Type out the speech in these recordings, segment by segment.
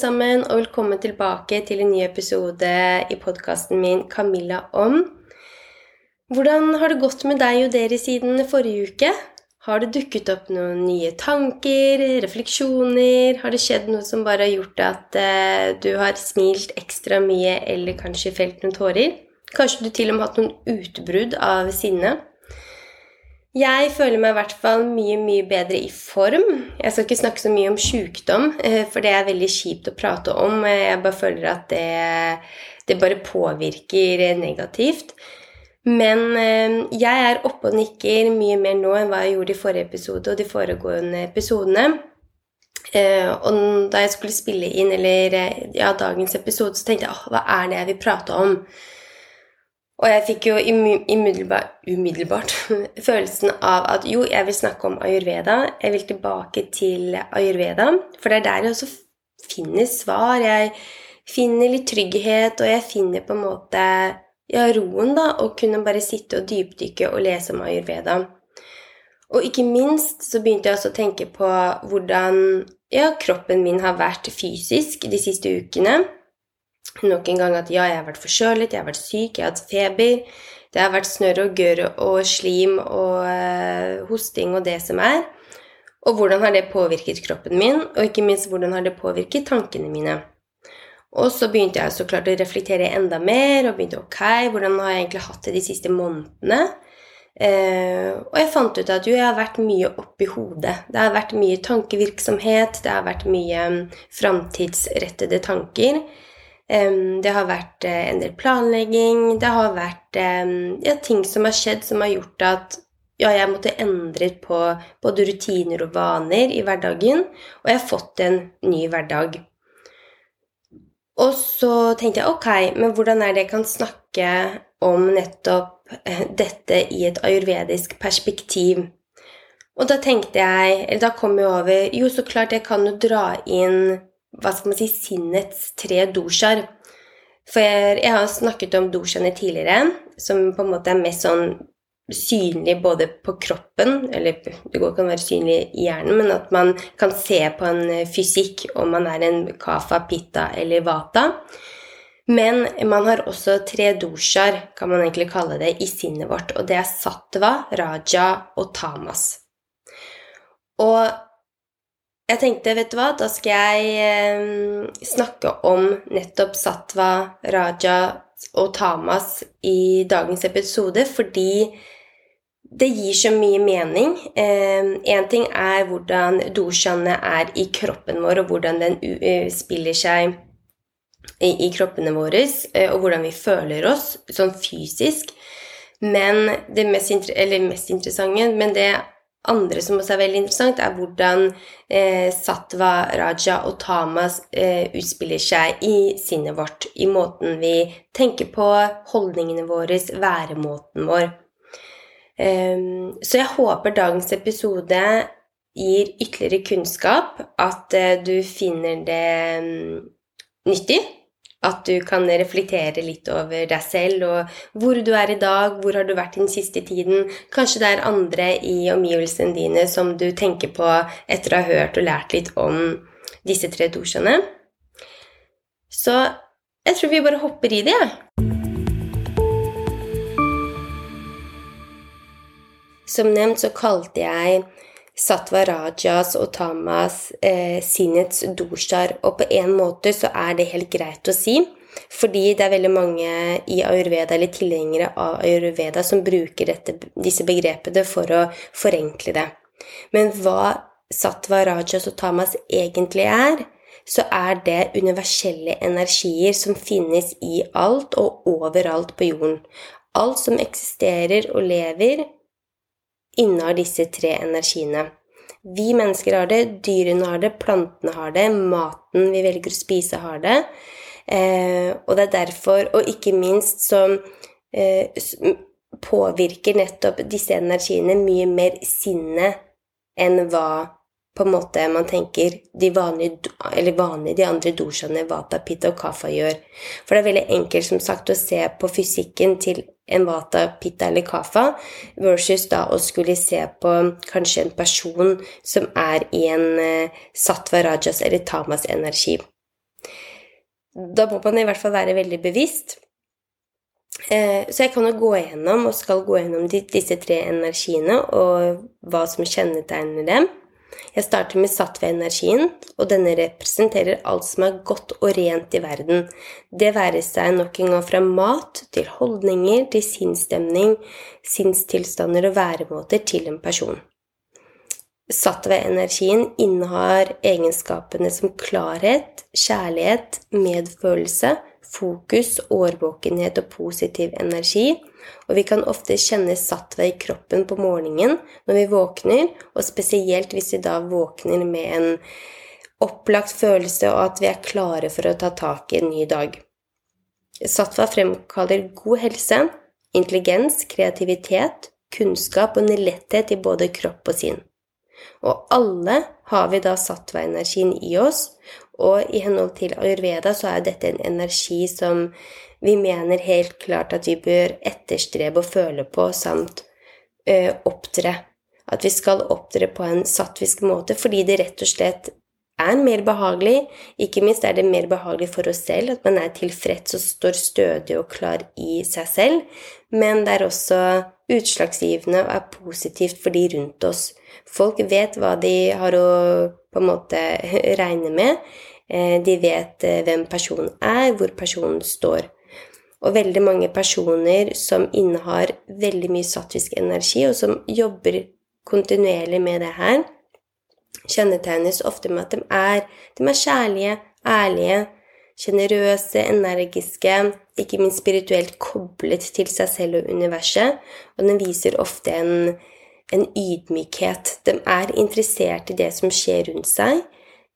Sammen, og velkommen tilbake til en ny episode i podkasten min 'Camilla om'. Hvordan har det gått med deg og dere siden forrige uke? Har det dukket opp noen nye tanker, refleksjoner? Har det skjedd noe som bare har gjort at uh, du har smilt ekstra mye, eller kanskje felt noen tårer? Kanskje du til og med har hatt noen utbrudd av sinne? Jeg føler meg i hvert fall mye, mye bedre i form. Jeg skal ikke snakke så mye om sykdom, eh, for det er veldig kjipt å prate om. Jeg bare føler at det, det bare påvirker negativt. Men eh, jeg er oppe og nikker mye mer nå enn hva jeg gjorde i forrige episode og de foregående episodene. Eh, og da jeg skulle spille inn eller, ja, dagens episode, så tenkte jeg åh, hva er det jeg vil prate om? Og jeg fikk jo umiddelbart, umiddelbart, følelsen av at jo, jeg vil snakke om ayurveda. Jeg vil tilbake til ayurveda, for det er der jeg også finner svar. Jeg finner litt trygghet, og jeg finner på en måte ja, roen, da, å kunne bare sitte og dypdykke og lese om ayurveda. Og ikke minst så begynte jeg også å tenke på hvordan ja, kroppen min har vært fysisk de siste ukene nok en gang at ja, jeg har vært forkjølet, jeg har vært syk, jeg har hatt feber. Det har vært snørr og gørr og slim og uh, hosting og det som er. Og hvordan har det påvirket kroppen min, og ikke minst hvordan har det påvirket tankene mine. Og så begynte jeg så klart å reflektere enda mer og begynte ok, hvordan har jeg egentlig hatt det de siste månedene? Uh, og jeg fant ut at jo, jeg har vært mye oppi hodet. Det har vært mye tankevirksomhet, det har vært mye um, framtidsrettede tanker. Det har vært eh, en del planlegging. Det har vært ja, ting som har skjedd som har gjort at ja, jeg måtte endre på både rutiner og vaner i hverdagen. Og jeg har fått en ny hverdag. Og så tenkte jeg ok, men hvordan er det jeg kan snakke om nettopp eh, dette i et ayurvedisk perspektiv? Og da tenkte jeg, eller da kom jeg over Jo, så klart jeg kan jo dra inn hva skal man si, sinnets tre doshaer. For jeg, jeg, har snakket om doshaene tidligere, som på en måte er mest sånn synlig både på kroppen, eller det kan være synlig i hjernen, men at man kan se på en fysikk om man er en kafa, pitta eller vata. Men man har også tre doshaer, kan man egentlig kalle det, i sinnet vårt, og det er sattva, raja og tamas. Og jeg tenkte, vet du hva, da skal jeg eh, snakke om nettopp Satwa, Raja og Tamas i dagens episode fordi det gir så mye mening. Én eh, ting er hvordan doshaene er i kroppen vår, og hvordan den uh, spiller seg i, i kroppene våre, uh, og hvordan vi føler oss sånn fysisk. Men det mest, mest interessante men det andre som også er veldig interessant, er hvordan eh, Satva, Raja og Tamas eh, utspiller seg i sinnet vårt, i måten vi tenker på, holdningene våre, væremåten vår. Um, så jeg håper dagens episode gir ytterligere kunnskap, at uh, du finner det um, nyttig at du kan reflektere litt over deg selv og hvor du er i dag, hvor har du vært den siste tiden. Kanskje det er andre i omgivelsene dine som du tenker på etter å ha hørt og lært litt om disse tre dosjene. Så jeg tror vi bare hopper i det, jeg. Som nevnt så kalte jeg Satva Rajas og Tamas eh, sinnets doshar. Og på en måte så er det helt greit å si, fordi det er veldig mange i ayurveda eller tilhengere av ayurveda som bruker dette, disse begrepene for å forenkle det. Men hva Satva Rajas og Tamas egentlig er, så er det universelle energier som finnes i alt og overalt på jorden. Alt som eksisterer og lever, innehar disse tre energiene. Vi mennesker har det, dyrene har det, plantene har det, maten vi velger å spise, har det. Eh, og det er derfor, og ikke minst, som eh, påvirker nettopp disse energiene mye mer sinnet enn hva på en måte man tenker de vanlige, eller vanlige, de andre doshaene, vata, pitta og kafa gjør. For det er veldig enkelt som sagt å se på fysikken til en vata, pitta eller kafa versus da å skulle se på kanskje en person som er i en uh, satva rajas eller tamas energi. Da må man i hvert fall være veldig bevisst. Eh, så jeg kan jo gå gjennom og skal gå gjennom disse tre energiene og hva som kjennetegner dem. Jeg starter med sattva-energien, og denne representerer alt som er godt og rent i verden. Det være seg nok en gang fra mat til holdninger til sinnsstemning, sinnstilstander og væremåter til en person. Sattva-energien innehar egenskapene som klarhet, kjærlighet, medfølelse, fokus, årvåkenhet og positiv energi, og vi kan ofte kjenne sattva i kroppen på morgenen når vi våkner, og spesielt hvis vi da våkner med en opplagt følelse og at vi er klare for å ta tak i en ny dag. Sattva fremkaller god helse, intelligens, kreativitet, kunnskap og en letthet i både kropp og sinn. Og alle har vi da sattva-energien i oss, og i henhold til ayurveda så er dette en energi som vi mener helt klart at vi bør etterstrebe og føle på samt ø, opptre. At vi skal opptre på en sattvisk måte fordi det rett og slett er mer behagelig. Ikke minst er det mer behagelig for oss selv, at man er tilfreds og står stødig og klar i seg selv. Men det er også utslagsgivende og er positivt for de rundt oss. Folk vet hva de har å på en måte regne med. Eh, de vet eh, hvem personen er, hvor personen står. Og veldig mange personer som innehar veldig mye sattvisk energi, og som jobber kontinuerlig med det her, kjennetegnes ofte med at de er, de er kjærlige, ærlige, sjenerøse, energiske, ikke minst spirituelt koblet til seg selv og universet, og den viser ofte en, en ydmykhet. De er interessert i det som skjer rundt seg.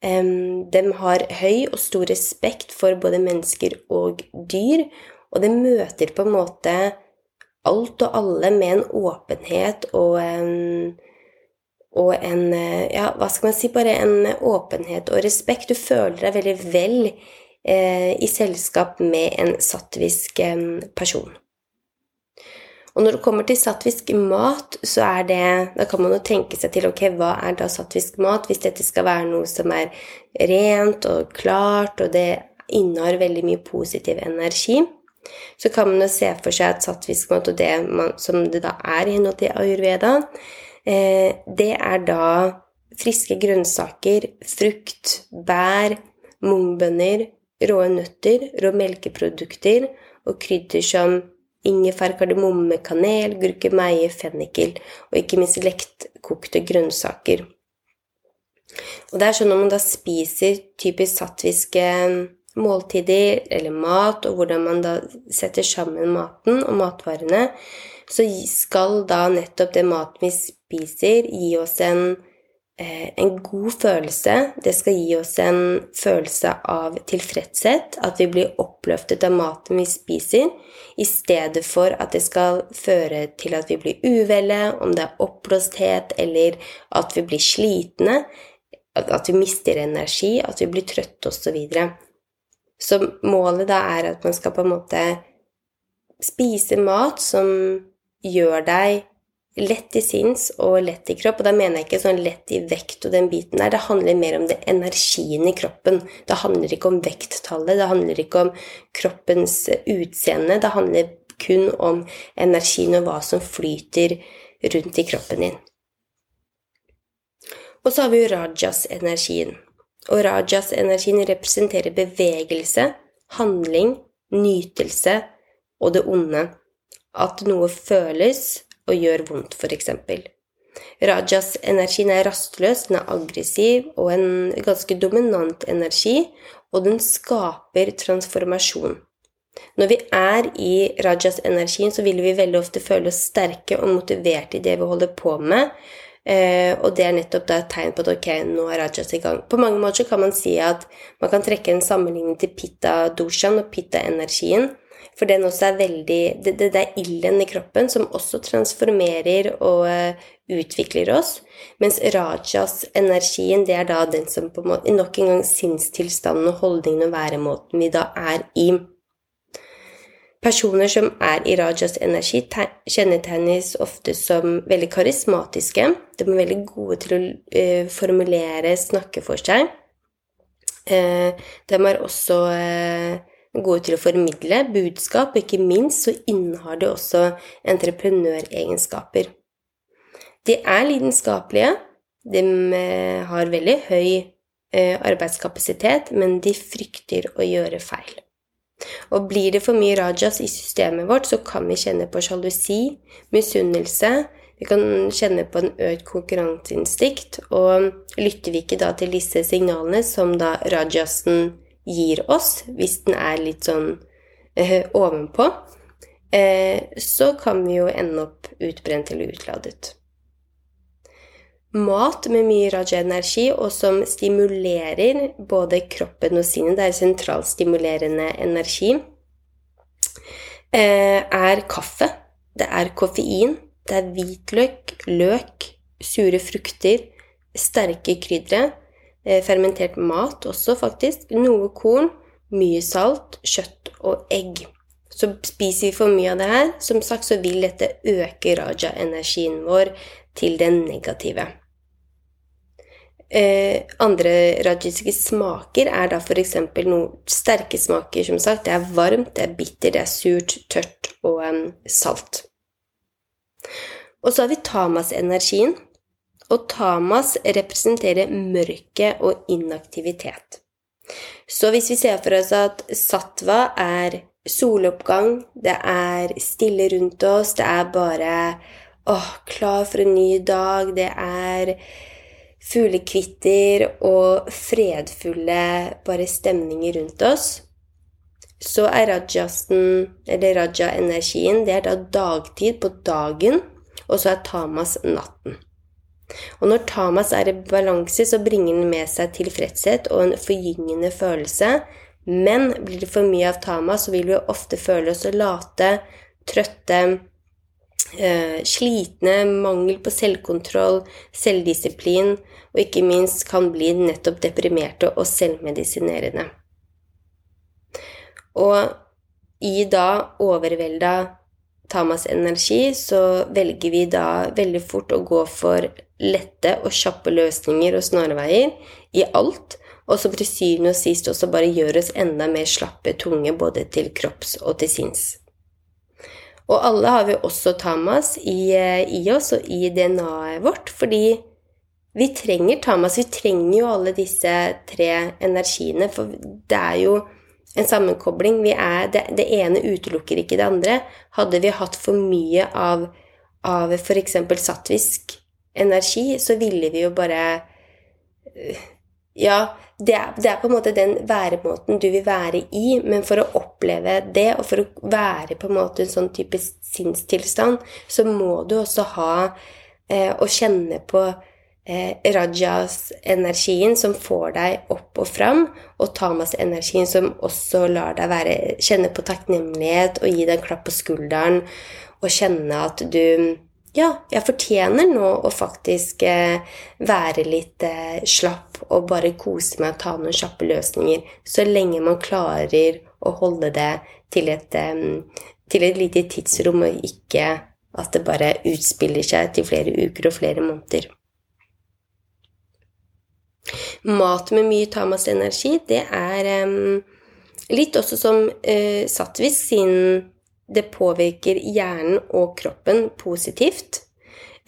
De har høy og stor respekt for både mennesker og dyr, og det møter på en måte alt og alle med en åpenhet og en, og en Ja, hva skal man si? Bare en åpenhet og respekt. Du føler deg veldig vel eh, i selskap med en sattvisk eh, person. Og når det kommer til sattvisk mat, så er det Da kan man jo tenke seg til ok, hva er da sattvisk mat? Hvis dette skal være noe som er rent og klart, og det innehar veldig mye positiv energi, så kan man jo se for seg at sattvisk mat, og det man, som det da er i henhold til ayurveda, eh, det er da friske grønnsaker, frukt, bær, mungbønner, rå nøtter, rå melkeprodukter og krydder som ingefær, kardemomme, kanel, gurke, meie, fennikel og ikke minst lektkokte grønnsaker. Og det er sånn når man da spiser typisk sattviske måltider eller mat, og hvordan man da setter sammen maten og matvarene, så skal da nettopp det maten vi spiser, gi oss en Eh, en god følelse. Det skal gi oss en følelse av tilfredshet, at vi blir oppløftet av maten vi spiser, i stedet for at det skal føre til at vi blir uvelle, om det er oppblåsthet, eller at vi blir slitne, at vi mister energi, at vi blir trøtte, osv. Så, målet da er at man skal på en måte spise mat som gjør deg lett i sinns og lett i kropp. Og da mener jeg ikke sånn lett i vekt og den biten der. Det handler mer om det energien i kroppen. Det handler ikke om vekttallet, det handler ikke om kroppens utseende. Det handler kun om energien og hva som flyter rundt i kroppen din. Og så har vi jo rajas-energien. Og rajas-energien representerer bevegelse, handling, nytelse og det onde. At noe føles, og gjør vondt, f.eks. Rajas-energien er rastløs, den er aggressiv og en ganske dominant energi, og den skaper transformasjon. Når vi er i rajas-energien, så vil vi veldig ofte føle oss sterke og motiverte i det vi holder på med, eh, og det er nettopp da et tegn på at ok, nå er rajas i gang. På mange måter kan man si at man kan trekke en sammenligning til pitta-doshan og pitta-energien. For den også er veldig det, det er ilden i kroppen som også transformerer og uh, utvikler oss. Mens rajas-energien, det er da den som på en måte Nok en gang sinnstilstanden og holdningen og væremåten vi da er i. Personer som er i rajas energi, kjennetegnes ofte som veldig karismatiske. De er veldig gode til å uh, formulere, snakke for seg. Uh, de er også uh, gode til å formidle budskap, og ikke minst så innehar de også entreprenøregenskaper. De er lidenskapelige, de har veldig høy arbeidskapasitet, men de frykter å gjøre feil. Og blir det for mye rajas i systemet vårt, så kan vi kjenne på sjalusi, misunnelse, vi kan kjenne på en økt konkurranseinstinkt, og lytter vi ikke da til disse signalene som da rajasen gir oss, hvis den er litt sånn eh, ovenpå, eh, så kan vi jo ende opp utbrent eller utladet mat med mye raja-energi, og som stimulerer både kroppen og sinnet. Det er sentralstimulerende energi. Eh, er kaffe. Det er koffein. Det er hvitløk, løk, sure frukter, sterke krydre. Eh, fermentert mat også, faktisk. Noe korn, mye salt, kjøtt og egg. Så spiser vi for mye av det her, som sagt så vil dette øke raja-energien vår til det negative. Eh, andre rajiske smaker er da f.eks. noen sterke smaker, som sagt. Det er varmt, det er bitter, det er surt, tørt og um, salt. Og så har vi tamas-energien. Og tamas representerer mørke og inaktivitet. Så hvis vi ser for oss at satva er soloppgang, det er stille rundt oss, det er bare åh, klar for en ny dag, det er fuglekvitter og fredfulle bare stemninger rundt oss, så er rajasen, eller raja-energien, det er da dagtid på dagen, og så er tamas natten. Og når tamas er i balanse, så bringer den med seg tilfredshet og en forgyngende følelse. Men blir det for mye av tamas, så vil vi ofte føle oss late, trøtte, slitne, mangel på selvkontroll, selvdisiplin, og ikke minst kan bli nettopp deprimerte og selvmedisinerende. Og i da overvelda Tamas energi, så velger vi da veldig fort å gå for lette og kjappe løsninger og snarveier i alt, og som til syvende og sist også bare gjør oss enda mer slappe, tunge både til kropps og til sinns. Og alle har vi også tamas i, eh, i oss og i DNA-et vårt, fordi vi trenger tamas. Vi trenger jo alle disse tre energiene, for det er jo en sammenkobling. Er, det, det, ene utelukker ikke det andre. Hadde vi hatt for mye av, av f.eks. sattvisk energi, så ville vi jo bare Ja, det er, det er, på en måte den væremåten du vil være i, men for å oppleve det, og for å være på en måte en sånn type sinnstilstand, så må du også ha eh, å kjenne på eh, rajas-energien som får deg opp og fram, og tamas-energien som også lar deg være, kjenne på takknemlighet og gi deg en klapp på skulderen og kjenne at du ja, jeg fortjener nå å faktisk eh, være litt eh, slapp og bare kose meg og ta noen kjappe løsninger, så lenge man klarer å holde det til et, eh, til et lite tidsrom, og ikke at det bare utspiller seg til flere uker og flere måneder. Mat med mye tamas-energi, det er um, litt også som uh, Satvisk, siden det påvirker hjernen og kroppen positivt.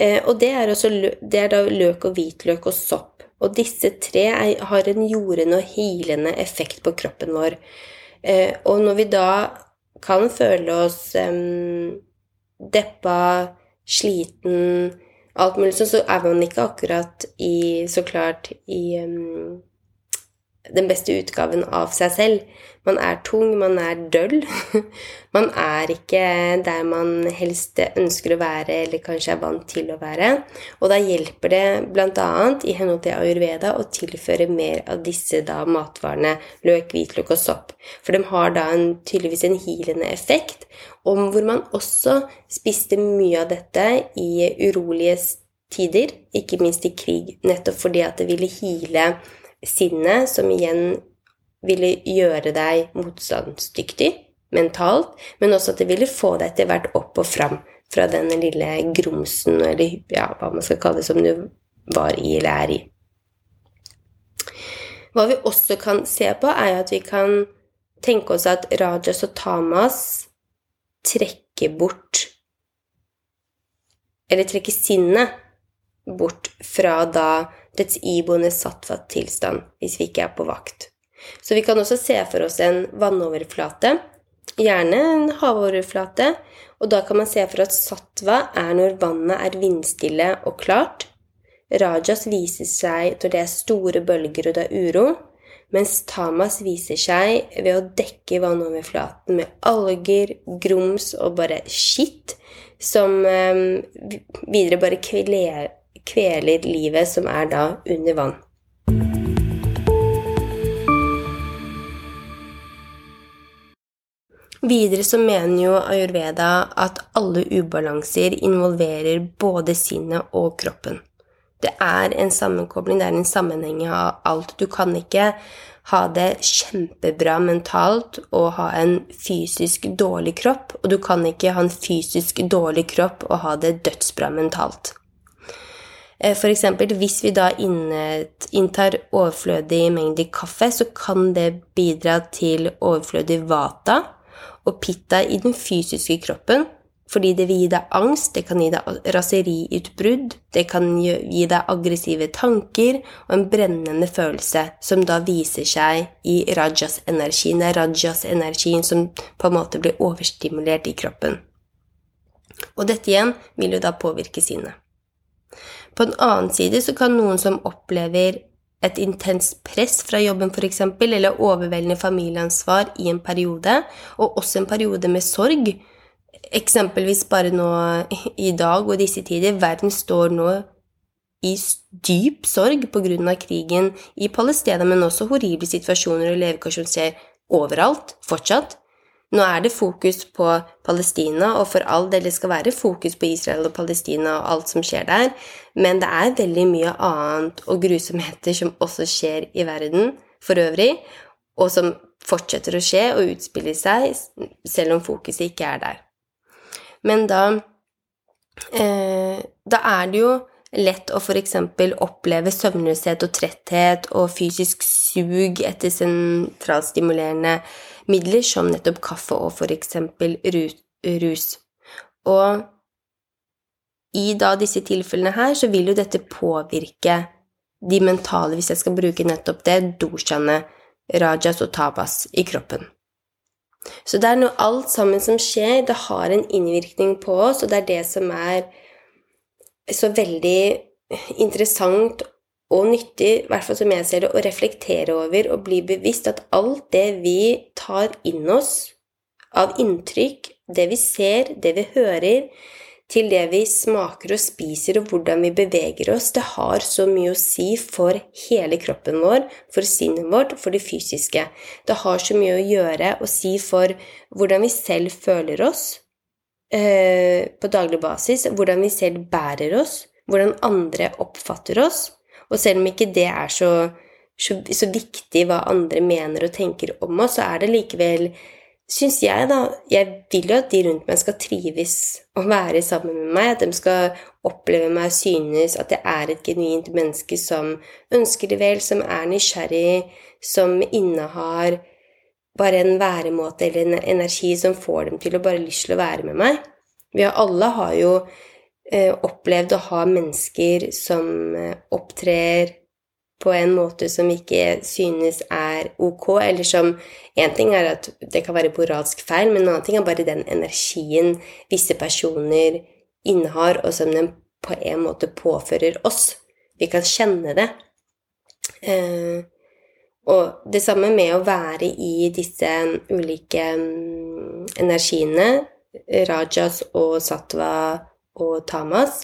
Uh, og det er, også, det er da løk og hvitløk og sopp. Og disse tre er, har en jordende og hilende effekt på kroppen vår. Eh, og når vi da kan føle oss eh, deppa, sliten, alt mulig sånn, så er man ikke akkurat i Så klart i um, den beste utgaven av seg selv. Man er tung, man er døll. Man er ikke der man helst ønsker å være, eller kanskje er vant til å være. Og da hjelper det bl.a. i henhold til ayurveda å tilføre mer av disse da matvarene løk, hvitløk og sopp. For de har da en, tydeligvis en hilende effekt, om hvor man også spiste mye av dette i urolige tider, ikke minst i krig, nettopp fordi at det ville hile sinnet, som igjen ville gjøre deg motstandsdyktig mentalt, men også at det ville få deg etter hvert opp og fram fra den lille grumsen, eller ja, hva man skal kalle det, som du var i eller er i. Hva vi også kan se på, er at vi kan tenke oss at Rajas og Tamas trekker bort Eller trekker sinnet bort fra da dets iboende sattfatt tilstand, hvis vi ikke er på vakt. Så vi kan også se for oss en vannoverflate, gjerne en havoverflate, og da kan man se for at sattva er når vannet er vindstille og klart. Rajas viser seg når det er store bølger og det er uro, mens tamas viser seg ved å dekke vannoverflaten med alger, grums og bare skitt, som eh, videre bare kveler, kveler livet som er da under vann. Videre så mener jo ayurveda at alle ubalanser involverer både sinnet og kroppen. Det er en sammenkobling, det er en sammenheng av alt. Du kan ikke ha det kjempebra mentalt og ha en fysisk dårlig kropp, og du kan ikke ha en fysisk dårlig kropp og ha det dødsbra mentalt. Eh, eksempel, hvis vi da inntar overflødig mengde kaffe, så kan det bidra til overflødig vata, og pitta i den fysiske kroppen, fordi det vil gi deg angst, det kan gi deg raseriutbrudd, det kan gi deg aggressive tanker og en brennende følelse, som da viser seg i rajas-energien. Det er rajas-energien som på en måte blir overstimulert i kroppen. Og dette igjen vil jo da påvirke sinnet. På den annen side så kan noen som opplever et intenst press fra jobben f.eks., eller overveldende familieansvar i en periode, og også en periode med sorg. Eksempelvis bare nå i dag og disse tider. Verden står nå i dyp sorg pga. krigen i Palestina, men også horrible situasjoner og levekår som skjer overalt fortsatt. Nå er det fokus på Palestina, og for all del det skal være fokus på Israel og Palestina og alt som skjer der, men det er veldig mye annet og grusomheter som også skjer i verden for øvrig, og som fortsetter å skje og utspille seg selv om fokuset ikke er der. Men da eh, Da er det jo lett å f.eks. oppleve søvnløshet og tretthet og fysisk sug etter sentralstimulerende midler som nettopp kaffe og f.eks. rus. Og i da disse tilfellene her så vil jo dette påvirke de mentale, hvis jeg skal bruke nettopp det, doshaene, rajas og tabas i kroppen. Så det er noe alt sammen som skjer, det har en innvirkning på oss, og det er det som er så veldig interessant og nyttig, i hvert fall som jeg ser det, å reflektere over og bli bevisst at alt det vi tar inn oss av inntrykk, det vi ser, det vi hører, til det vi smaker og spiser, og hvordan vi beveger oss, det har så mye å si for hele kroppen vår, for sinnet vårt, for det fysiske. Det har så mye å gjøre og si for hvordan vi selv føler oss eh, på daglig basis, hvordan vi selv bærer oss, hvordan andre oppfatter oss, og selv om ikke det er så, så, så viktig hva andre mener og tenker om oss, så er det likevel Syns jeg, da Jeg vil jo at de rundt meg skal trives og være sammen med meg, at de skal oppleve meg og synes at jeg er et genuint menneske som ønsker det vel, som er nysgjerrig, som innehar bare en væremåte eller en energi som får dem til å bare lyst til å være med meg. Vi alle har jo Eh, opplevd å ha mennesker som eh, opptrer på en måte som ikke synes er ok, eller som En ting er at det kan være moralsk feil, men en annen ting er bare den energien visse personer innehar, og som den på en måte påfører oss. Vi kan kjenne det. Eh, og det samme med å være i disse ulike mm, energiene, rajas og satwa og tamas,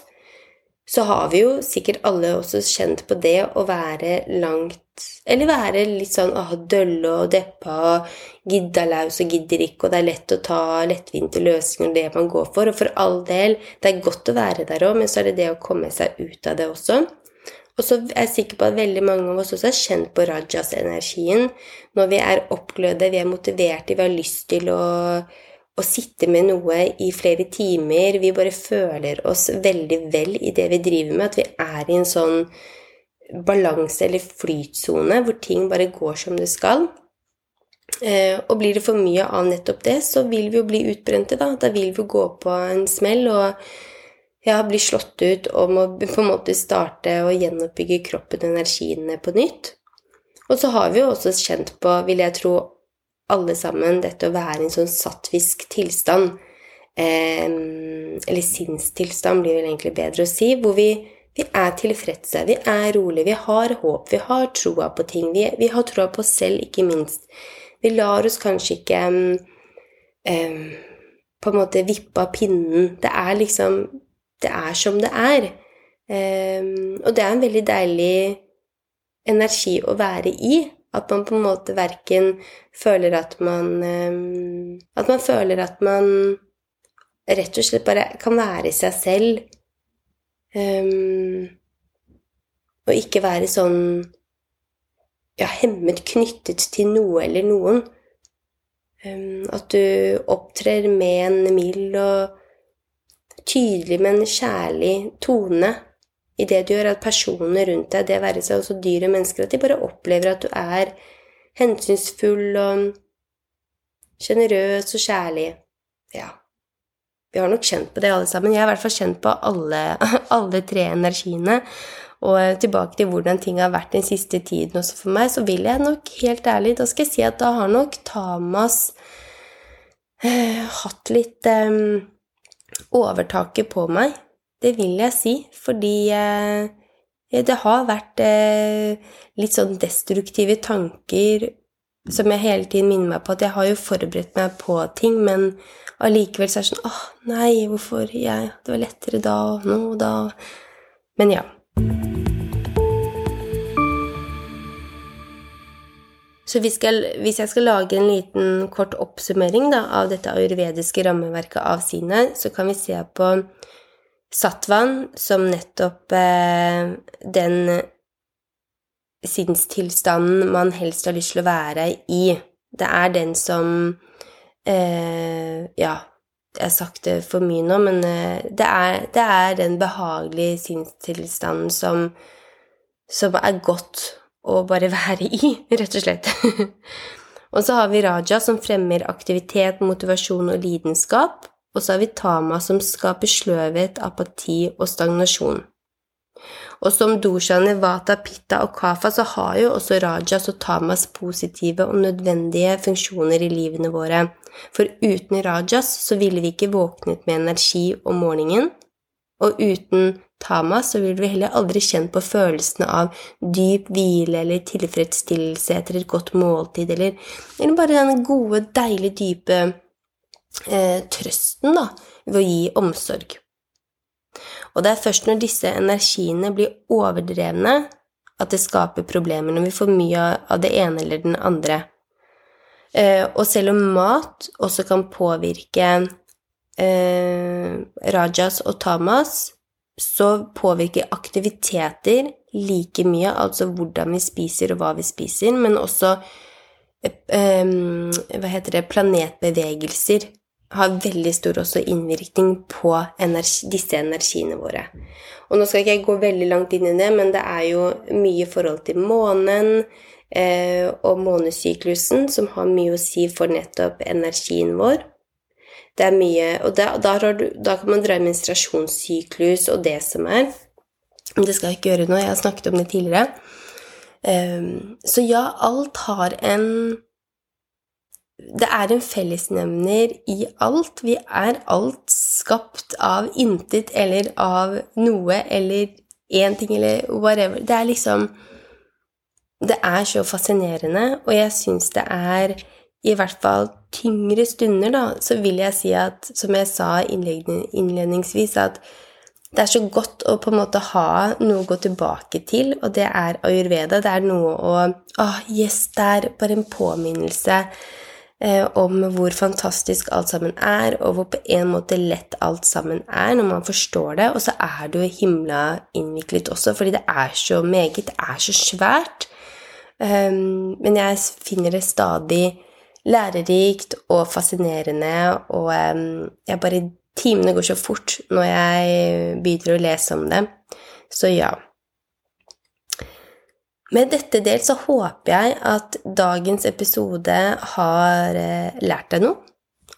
så har vi jo sikkert alle også kjent på det å være langt Eller være litt sånn ah, dølle og deppa gidda laus og gidder ikke, og det er lett å ta lettvinte løsninger, det man går for. Og for all del, det er godt å være der òg, men så er det det å komme seg ut av det også. Og så er jeg sikker på at veldig mange av oss også har kjent på rajas-energien. Når vi er oppglødde, vi er motiverte, vi har lyst til å å sitte med noe i flere timer. Vi bare føler oss veldig vel i det vi driver med. At vi er i en sånn balanse eller flytsone hvor ting bare går som det skal. Eh, og blir det for mye av nettopp det, så vil vi jo bli utbrente, da. Da vil vi gå på en smell og ja, bli slått ut og må på en måte starte å gjenoppbygge kroppen og energiene på nytt. Og så har vi jo også kjent på, vil jeg tro, alle sammen, dette å være i en sånn sattvisk tilstand. Eh, eller sinnstilstand blir vel egentlig bedre å si, hvor vi vi er tilfredse, vi er rolige, vi har håp, vi har troa på ting. Vi, vi har troa på oss selv, ikke minst. Vi lar oss kanskje ikke eh, på en måte vippe av pinnen. Det er liksom Det er som det er. Um, og det er en veldig deilig energi å være i. At man på en måte verken føler at man um, At man føler at man rett og slett bare kan være seg selv Um, og ikke være sånn ja, hemmet knyttet til noe eller noen. At du opptrer med en mild og tydelig, men kjærlig tone i det du gjør. At personene rundt deg, det være seg også dyr og mennesker, at de bare opplever at du er hensynsfull og sjenerøs og kjærlig. Ja. Vi har nok kjent på det, alle sammen. Jeg har i hvert fall kjent på alle, alle tre energiene. Og tilbake til hvordan ting har vært den siste tiden også for meg, så vil jeg nok helt ærlig Da skal jeg si at da har nok Tamas eh, hatt litt eh, overtaket på meg. Det vil jeg si, fordi eh, det har vært eh, litt sånn destruktive tanker som jeg hele tiden minner meg på at jeg har jo forberedt meg på ting, men allikevel så er det sånn åh, nei, hvorfor jeg Det var lettere da og nå og da Men ja. Så hvis jeg skal lage en liten kort oppsummering da, av dette ayurvediske rammeverket av sine, så kan vi se på sattvan som nettopp eh, den sinnstilstanden man helst har lyst til å være i. Det er den som eh, Ja, jeg har sagt det for mye nå, men eh, det, er, det, er, den behagelige sinnstilstanden som, som er godt å bare være i, rett og slett. og så har vi Raja, som fremmer aktivitet, motivasjon og lidenskap. Og så har vi Tama, som skaper sløvhet, apati og stagnasjon. Og som doshaene vata, pitta og kafa, så har jo også rajas og tamas positive og nødvendige funksjoner i livene våre. For uten rajas så ville vi ikke våknet med energi om morgenen, og uten tamas så vil vi heller aldri kjenne på følelsene av dyp hvile eller tilfredsstillelse etter et godt måltid, eller, eller bare den gode, deilige, dype eh, trøsten da, ved å gi omsorg. Og det er først når disse energiene blir overdrevne, at det skaper problemer, når vi får mye av det ene eller den andre. Eh, og selv om mat også kan påvirke eh, rajas og tamas, så påvirker aktiviteter like mye, altså hvordan vi spiser og hva vi spiser, men også eh, hva heter det, planetbevegelser har veldig stor også innvirkning på energi, disse energiene våre. Og nå skal ikke jeg gå veldig langt inn i det, men det er jo mye i forhold til månen eh, og månesyklusen som har mye å si for nettopp energien vår. Det er mye Og da, da, du, da kan man dra menstruasjonssyklus og det som er. Det skal jeg ikke gjøre nå, jeg har snakket om det tidligere. Um, så ja, alt har en det er en fellesnevner i alt. Vi er alt skapt av intet eller av noe eller én ting eller whatever. Det er liksom Det er så fascinerende, og jeg syns det er i hvert fall tyngre stunder, da, så vil jeg si at, som jeg sa innledningsvis, at det er så godt å på en måte ha noe å gå tilbake til, og det er ayurveda. Det er noe å Å, yes, det er bare en påminnelse eh, om hvor fantastisk alt sammen er, og hvor på en måte lett alt sammen er når man forstår det. Og så er det jo himla innviklet også, fordi det er så meget, det er så svært. Um, men jeg finner det stadig lærerikt og fascinerende, og jeg bare Timene går så fort når jeg begynner å lese om det. Så ja. Med dette delt så håper jeg at dagens episode har eh, lært deg noe,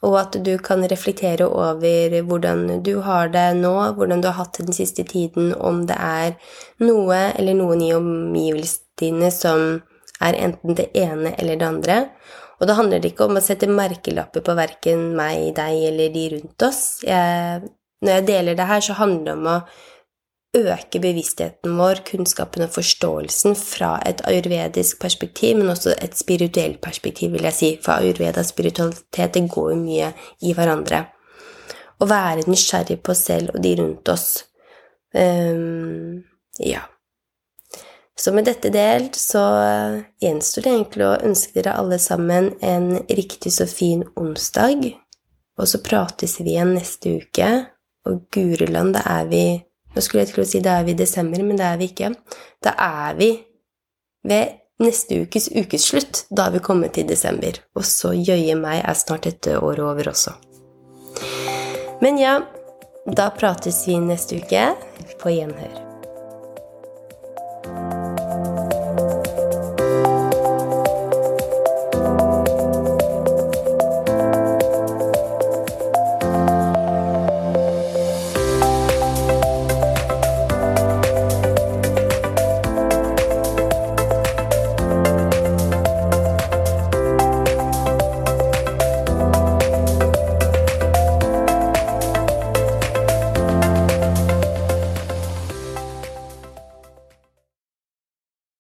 og at du kan reflektere over hvordan du har det nå, hvordan du har hatt det den siste tiden, om det er noe eller noen i omgivelsene dine som er enten det ene eller det andre. Og da handler det ikke om å sette merkelapper på verken meg, deg eller de rundt oss. Jeg, når jeg deler det her, så handler det om å øke bevisstheten vår, kunnskapen og forståelsen fra et ayurvedisk perspektiv, men også et spirituelt perspektiv, vil jeg si. For ayurveda og spiritualitet det går jo mye i hverandre. Å være nysgjerrig på oss selv og de rundt oss. Um, ja. Så med dette delt så gjenstår det egentlig å ønske dere alle sammen en riktig så fin onsdag. Og så prates vi igjen neste uke. Og guriland, da er vi nå skulle jeg til å si da er vi i desember, men det er vi ikke. Da er vi ved neste ukes ukeslutt. Da er vi kommet til desember. Og så jøye meg er snart dette året over også. Men ja, da prates vi neste uke. På gjenhør.